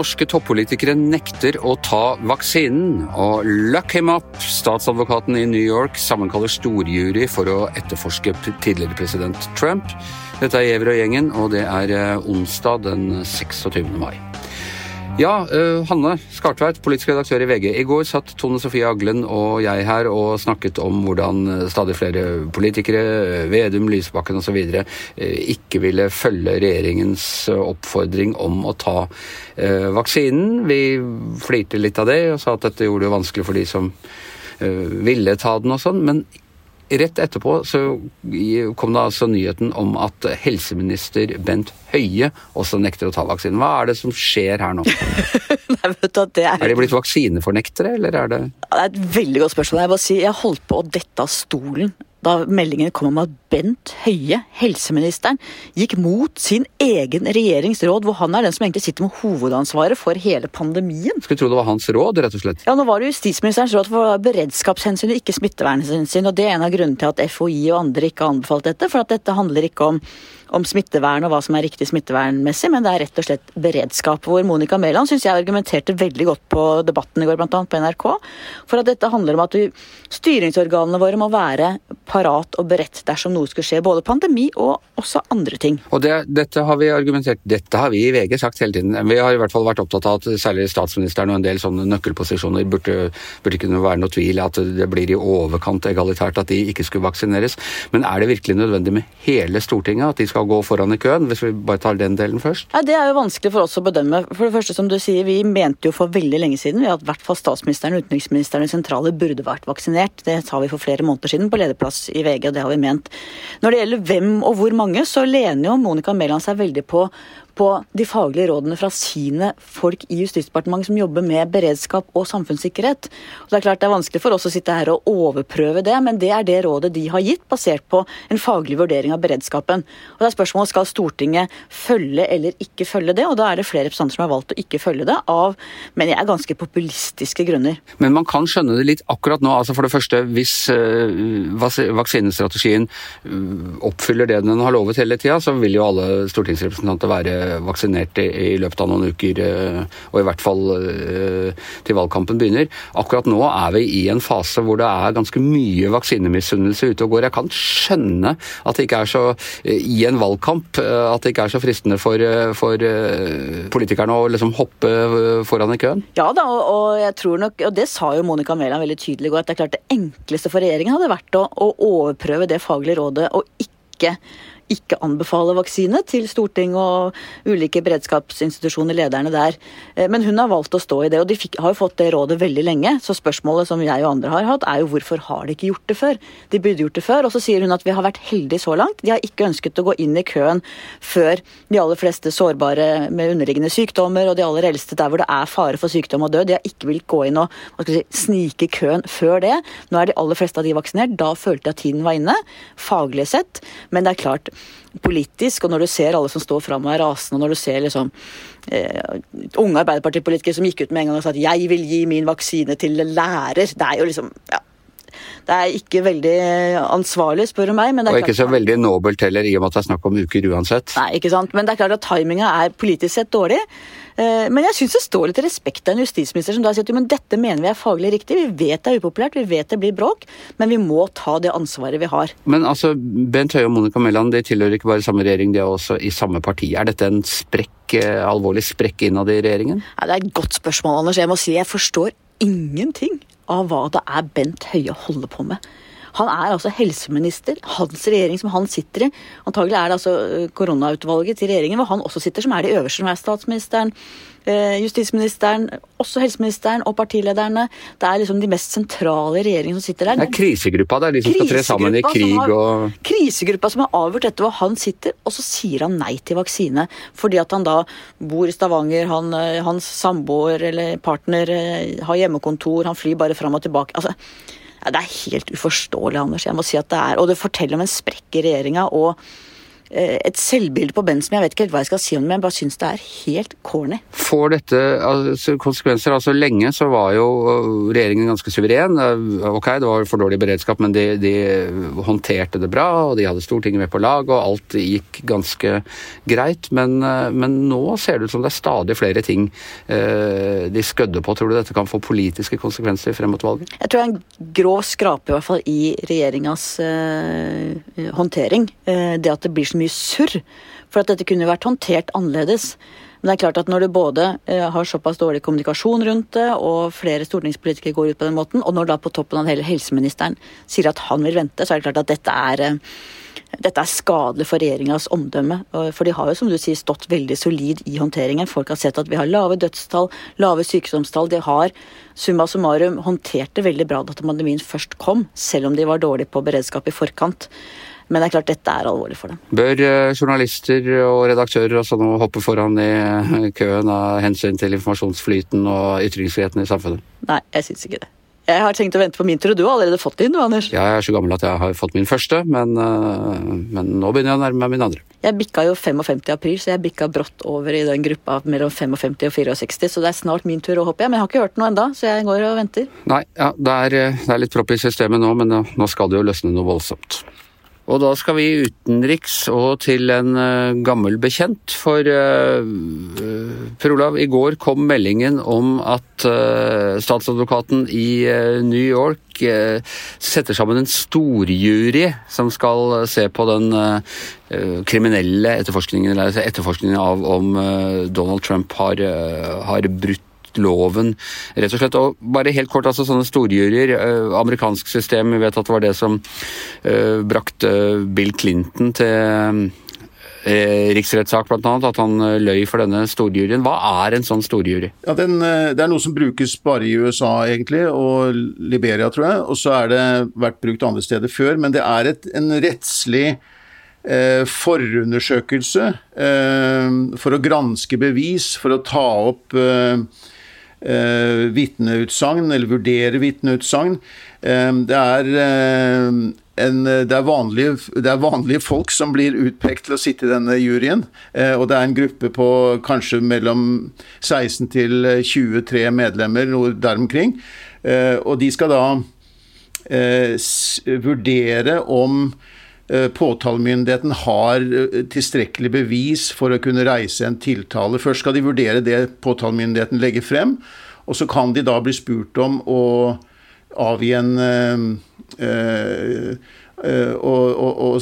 Norske toppolitikere nekter å ta vaksinen, og luck him up! Statsadvokaten i New York sammenkaller storjury for å etterforske tidligere president Trump. Dette er Giæver og gjengen, og det er eh, onsdag den 26. mai. Ja, uh, Hanne Skartveit, politisk redaktør i VG. I går satt Tone Sofie Aglen og jeg her og snakket om hvordan eh, stadig flere politikere, Vedum, Lysbakken osv., uh, ikke ville følge regjeringens oppfordring om å ta uh, vaksinen. Vi flirte litt av det og sa at dette gjorde det vanskelig for de som ville ta den og sånn. men Rett etterpå så kom det altså nyheten om at helseminister Bent Høie også nekter å ta vaksinen. Hva er det som skjer her nå? Nei, vet du, det er... er de blitt vaksinefornektere, eller er det Det er et veldig godt spørsmål. Jeg, bare si, jeg holdt på å dette av stolen da meldingen kom om at Bent Høie, helseministeren, gikk mot sin egen regjerings råd, hvor han er den som egentlig sitter med hovedansvaret for hele pandemien. Skulle tro det var hans råd, rett og slett. Ja, nå var det justisministerens råd for beredskapshensyn, ikke smittevernhensyn. Og det er en av grunnene til at FHI og andre ikke har anbefalt dette, for at dette handler ikke om om smittevern og hva som er riktig smittevernmessig, men det er rett og slett beredskap. Hvor Monica Mæland syns jeg argumenterte veldig godt på debatten i går, bl.a. på NRK, for at dette handler om at vi, styringsorganene våre må være parat og beredt dersom noe skulle skje. Både pandemi og også andre ting. Og det, Dette har vi argumentert, dette har vi i VG sagt hele tiden. Vi har i hvert fall vært opptatt av at særlig statsministeren og en del sånne nøkkelposisjoner burde, burde kunne være noe tvil at det blir i overkant egalitært at de ikke skulle vaksineres. Men er det virkelig nødvendig med hele Stortinget at de skal gå foran i køen, hvis vi bare tar den delen først? Ja, det er jo vanskelig for oss å bedømme. For det første, som du sier, Vi mente jo for veldig lenge siden at i hvert fall statsministeren og utenriksministeren i sentrale burde vært vaksinert. Det sa vi for flere måneder siden på lederplass i VG, og det har vi ment. Når det gjelder hvem og hvor mange, så lener jo Monica Mæland seg veldig på på de faglige rådene fra sine folk i Justisdepartementet som jobber med beredskap og samfunnssikkerhet. Og det er klart det er vanskelig for oss å sitte her og overprøve det, men det er det rådet de har gitt, basert på en faglig vurdering av beredskapen. Og det er spørsmålet skal Stortinget følge eller ikke følge det, og da er det flere representanter som har valgt å ikke følge det, av men jeg er ganske populistiske grunner. Men man kan skjønne det litt akkurat nå. altså For det første, hvis uh, vaksinestrategien oppfyller det den har lovet hele tida, så vil jo alle stortingsrepresentanter være vaksinert i løpet av noen uker, eh, og i hvert fall eh, til valgkampen begynner. Akkurat nå er vi i en fase hvor det er ganske mye vaksinemisunnelse ute og går. Jeg kan skjønne at det ikke er så i en valgkamp at det ikke er så fristende for, for politikerne å liksom hoppe foran i køen? Ja da, og jeg tror nok, og det sa jo Monica Mæland veldig tydelig i går, at det er klart det enkleste for regjeringen hadde vært å, å overprøve det faglige rådet og ikke ikke anbefale vaksine til storting og ulike beredskapsinstitusjoner, lederne der. Eh, men hun har valgt å stå i det, og de fikk, har jo fått det rådet veldig lenge. Så spørsmålet som jeg og andre har hatt, er jo hvorfor har de ikke gjort det før? De burde gjort det før. Og så sier hun at vi har vært heldige så langt. De har ikke ønsket å gå inn i køen før de aller fleste sårbare med underliggende sykdommer og de aller eldste der hvor det er fare for sykdom og død. De har ikke villet gå inn og si, snike køen før det. Nå er de aller fleste av de vaksinert. Da følte jeg at tiden var inne, faglig sett. Men det er klart, politisk, og når du ser alle som står fram og er rasende, og når du ser liksom eh, unge arbeiderpartipolitikere som gikk ut med en gang og sa at 'jeg vil gi min vaksine til lærer', det er jo liksom ja, det er ikke veldig ansvarlig, spør du meg. og ikke så veldig nobelt heller, i og med at det er snakk om uker uansett. Nei, ikke sant. Men det er klart at timinga er politisk sett dårlig. Eh, men jeg syns det står litt respekt av en justisminister som da sier at men dette mener vi er faglig riktig. Vi vet det er upopulært, vi vet det blir bråk, men vi må ta det ansvaret vi har. Men altså, Bent Høie og Monica Mæland tilhører ikke bare samme regjering, de er også i samme parti. Er dette en sprekk, eh, alvorlig sprekk innad i regjeringen? Ja, det er et godt spørsmål, Anders. Jeg må si jeg forstår ingenting av hva det er Bent Høie holder på med. Han er altså helseminister. Hans regjering som han sitter i. Antagelig er det altså øh, koronautvalget til regjeringen hvor han også sitter, som er de øverste, som er statsministeren, justisministeren, også helseministeren og partilederne. Det er liksom de mest sentrale regjeringene som sitter der. Det er krisegruppa, det er de som skal tre sammen i krig har, og Krisegruppa som har avgjort dette, hvor han sitter, og så sier han nei til vaksine. Fordi at han da bor i Stavanger, han, øh, hans samboer eller partner har hjemmekontor, han flyr bare fram og tilbake. altså ja, det er helt uforståelig, Anders. Jeg må si at det er, Og det forteller om en sprekk i regjeringa. Og Eh, et selvbilde på Ben som jeg vet ikke helt hva jeg skal si om det, men jeg bare syns det er helt corny. Får dette altså, konsekvenser? Altså Lenge så var jo øh, regjeringen ganske suveren. Øh, ok, det var for dårlig beredskap, men de, de håndterte det bra, og de hadde Stortinget med på lag, og alt gikk ganske greit. Men, øh, men nå ser det ut som det er stadig flere ting de skødder på. Tror du dette kan få politiske konsekvenser frem mot valget? Jeg tror det er en grov skrape i hvert fall i regjeringas uh, håndtering. Uh, det at det blir så mye surr. For at dette kunne vært håndtert annerledes. Men det er klart at når du både eh, har såpass dårlig kommunikasjon rundt det, og flere stortingspolitikere går ut på den måten, og når da på toppen av hele helseministeren sier at han vil vente, så er det klart at dette er eh, dette er skadelig for regjeringas omdømme. For de har jo som du sier stått veldig solid i håndteringen. Folk har sett at vi har lave dødstall, lave sykdomstall. De har summa summarum håndtert det veldig bra da pandemien først kom, selv om de var dårlige på beredskap i forkant. Men det er klart dette er alvorlig for dem. Bør eh, journalister og redaktører også nå hoppe foran i eh, køen av hensyn til informasjonsflyten og ytringsfriheten i samfunnet? Nei, jeg syns ikke det. Jeg har tenkt å vente på min tur, og du har allerede fått din, du, Anders. Ja, jeg er så gammel at jeg har fått min første, men, eh, men nå begynner jeg å nærme meg min andre. Jeg bikka jo 55 i april, så jeg bikka brått over i den gruppa mellom 55 og 64, så det er snart min tur å hoppe, jeg. Men jeg har ikke hørt noe enda, så jeg går og venter. Nei, ja, det er, det er litt propp i systemet nå, men nå skal det jo løsne noe voldsomt. Og da skal vi utenriks og til en uh, gammel bekjent. For uh, Per Olav, i går kom meldingen om at statsadvokaten i New York setter sammen en storjury som skal se på den kriminelle etterforskningen, eller etterforskningen av om Donald Trump har, har brutt loven, rett og slett. Og bare helt kort, altså sånne storjuryer. Eh, amerikansk system, vi vet at det var det som uh, brakte Bill Clinton til eh, riksrettssak, bl.a. At han løy for denne storjuryen. Hva er en sånn storjury? Ja, den, det er noe som brukes bare i USA, egentlig, og Liberia, tror jeg. Og så er det vært brukt andre steder før. Men det er et, en rettslig eh, forundersøkelse eh, for å granske bevis, for å ta opp eh, eh, vitneutsagn, eller vurdere vitneutsagn. Eh, det er eh, en, det, er vanlige, det, er vanlige, folk som blir utpekt til å sitte i denne juryen. Eh, og det er en gruppe på kanskje mellom 16 til 23 medlemmer, der omkring. Eh, og de skal da eh, vurdere om påtalemyndigheten har eh, tilstrekkelig bevis for å kunne reise en tiltale. Først skal de vurdere det påtalemyndigheten legger frem, og så kan de da bli spurt om å avgi en og,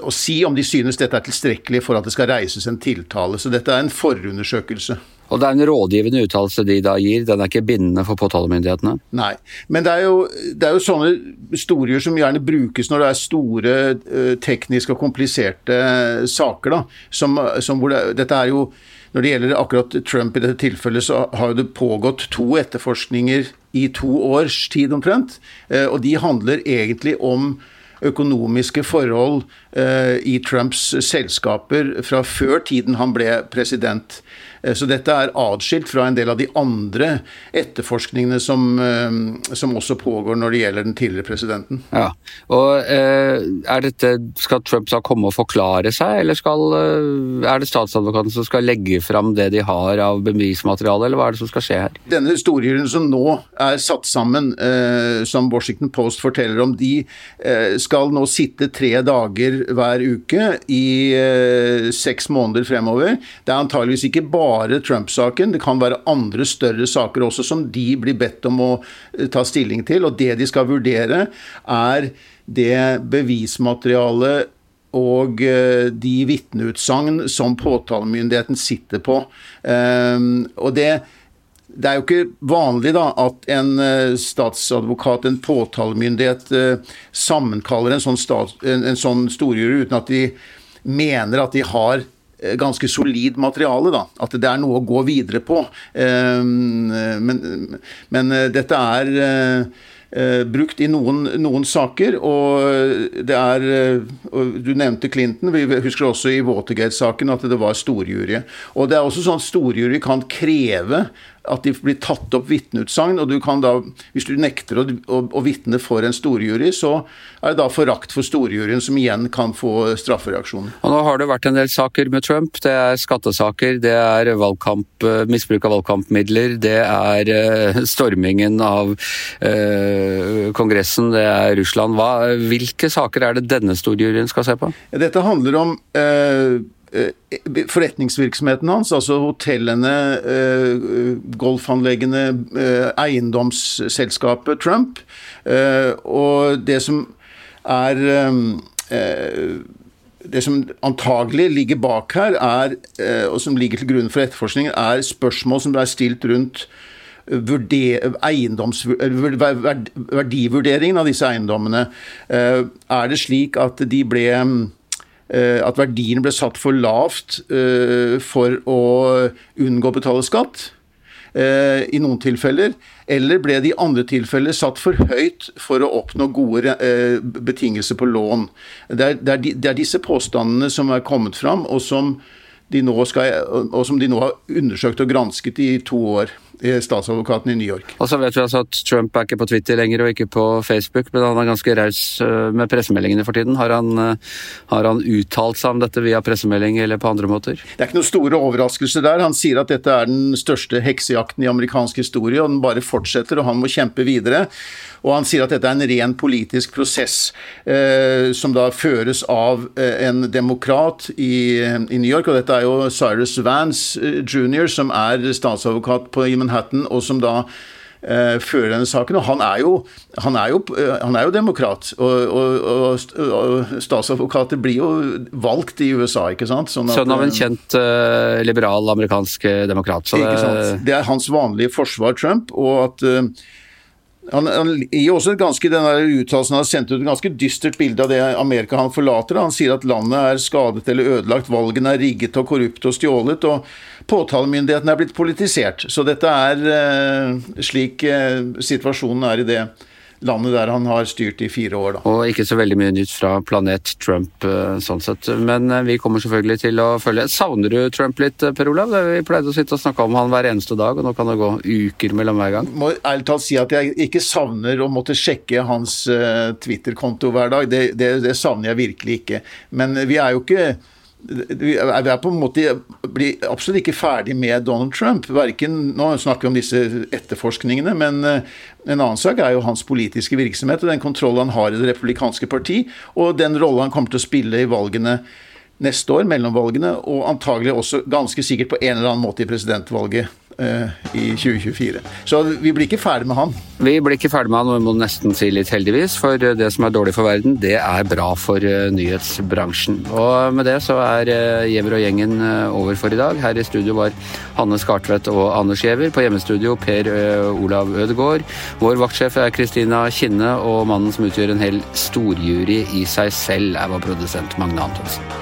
og, si om de synes dette er tilstrekkelig for at det skal reises en tiltale. Så dette er en forundersøkelse. Og det er en rådgivende uttalelse de da gir, den er ikke bindende for påtalemyndighetene? Nei, men det er jo, det er jo sånne historier som gjerne brukes når det er store uh, tekniske og kompliserte uh, saker. da, som, som hvor det, dette er jo når det gjelder akkurat Trump i dette tilfellet, så har det pågått to etterforskninger i to års tid omtrent. Uh, og de handler egentlig om økonomiske forhold i Trumps selskaper fra før tiden han ble president. Eh, så dette er atskilt fra en del av de andre etterforskningene som, eh, som også pågår når det gjelder den tidligere presidenten. Ja, og eh, er dette, Skal Trump da komme og forklare seg, eller skal, er det statsadvokaten som skal legge fram det de har av bevismateriale, eller hva er det som skal skje her? Denne historien som nå er satt sammen, som Washington Post forteller om, de skal nå sitte tre dager hver uke i seks måneder fremover. Det er antageligvis ikke bare Trump-saken. Det kan være andre større saker også som de blir bedt om å eh, ta stilling til. Og det de skal vurdere, er det bevismaterialet og eh, de vitneutsagn som påtalemyndigheten sitter på. Ehm, og det, det er jo ikke vanlig da at en eh, statsadvokat, en påtalemyndighet, sammenkaller en sånn, stat, en, en sånn storjury uten at de mener at de har Eh, ganske solid materiale. da, At det er noe å gå videre på. Ehm, men, men eh, dette er eh, brukt i noen, noen, saker, og det er Du nevnte Clinton. Vi husker også i Watergate-saken at det var storjury. Og det er også sånn at storjury kan kreve at de blir tatt opp vitneutsagn. Og du kan da, hvis du nekter å, å, å vitne for en storjury, så er det da forakt for storjuryen som igjen kan få straffereaksjoner. Og nå har det vært en del saker med Trump. Det er skattesaker, det er valgkamp, eh, misbruk av valgkampmidler, det er uh, stormingen av eh, Kongressen, det er Russland. Hva, hvilke saker er det denne storjuryen skal se på? Dette handler om Eh, forretningsvirksomheten hans, altså hotellene, eh, golfanleggene, eh, eiendomsselskapet Trump. Og det som er det som antagelig ligger bak her, er, og som ligger til grunn for etterforskningen, er spørsmål som er stilt rundt verdivurderingen av disse eiendommene. Er det slik at de ble Eh, at verdiene ble satt for lavt eh, for å unngå å betale skatt. Eh, I noen tilfeller. Eller ble det i andre tilfeller satt for høyt for å oppnå gode betingelser på lån. Det er, det, er de, det er, disse påstandene som er kommet fram, og som de skal, og som de nå har undersøkt og gransket i to år statsadvokaten i New York. Og så vet vi altså at Trump er ikke på Twitter lenger og ikke på Facebook, men han er ganske raus øh, med pressemeldingene for tiden. Har han, øh, har han, uttalt seg om dette via pressemelding eller på andre måter? Det er ikke noen store overraskelser der. Han sier at dette er den største heksejakten i amerikansk historie, og den bare fortsetter, og han må kjempe videre. Og han sier at dette er en ren politisk prosess eh, som da føres av eh, en demokrat i, i, New York. Og dette er jo Cyrus Vance eh, jr., som er statsadvokat på, i Manhattan, og som da eh, fører denne saken. Og han er jo, han er jo, eh, han er jo demokrat. Og, og, og, statsadvokater blir jo valgt i USA, ikke sant? Sånn Sønn av en kjent eh, liberal amerikansk demokrat. Så det, det er hans vanlige forsvar, Trump. og at uh, han, han, gir også et ganske, den uttalelsen har sendt ut et ganske dystert bilde av det Amerika han forlater. Han sier at landet er skadet eller ødelagt, valgene er rigget og korrupte og stjålet, og påtalemyndigheten er blitt politisert. Så dette er eh, slik eh, situasjonen er i det landet der han har styrt i fire år. Da. Og ikke så veldig mye nytt fra planet Trump eh, sånn sett. Men eh, vi kommer selvfølgelig til å følge. Savner du Trump litt, eh, Per Olav? Vi pleide å sitte og snakke om han hver eneste dag, og nå kan det gå uker mellom hver gang. Må ærlig talt si at jeg ikke savner å måtte sjekke hans Twitter-konto hver dag. Det, det, det savner jeg virkelig ikke. Men vi er jo ikke vi er på en måte blir absolutt ikke ferdig med Donald Trump. Verken, nå snakker vi om disse etterforskningene, men eh, en annen sak er jo hans politiske virksomhet og den kontrollen han har i Det republikanske parti, og den rolle han kommer til å spille i valgene neste år, mellomvalgene, og antagelig også ganske sikkert på en eller annen måte i presidentvalget i 2024. Så vi blir ikke ferdig med han. Vi blir ikke ferdig med han, og vi må nesten si litt heldigvis, for det som er dårlig for verden, det er bra for eh, nyhetsbransjen. Og med det så er eh, Giæver og gjengen over for i dag. Her i studio var Hanne Skartvedt og Anders Giæver. På hjemmestudio Per Olav Ødegaard. Vår vaktsjef er Kristina Kinne, og mannen som utgjør en hel storjury i seg selv, er vår produsent Magne Antonsen.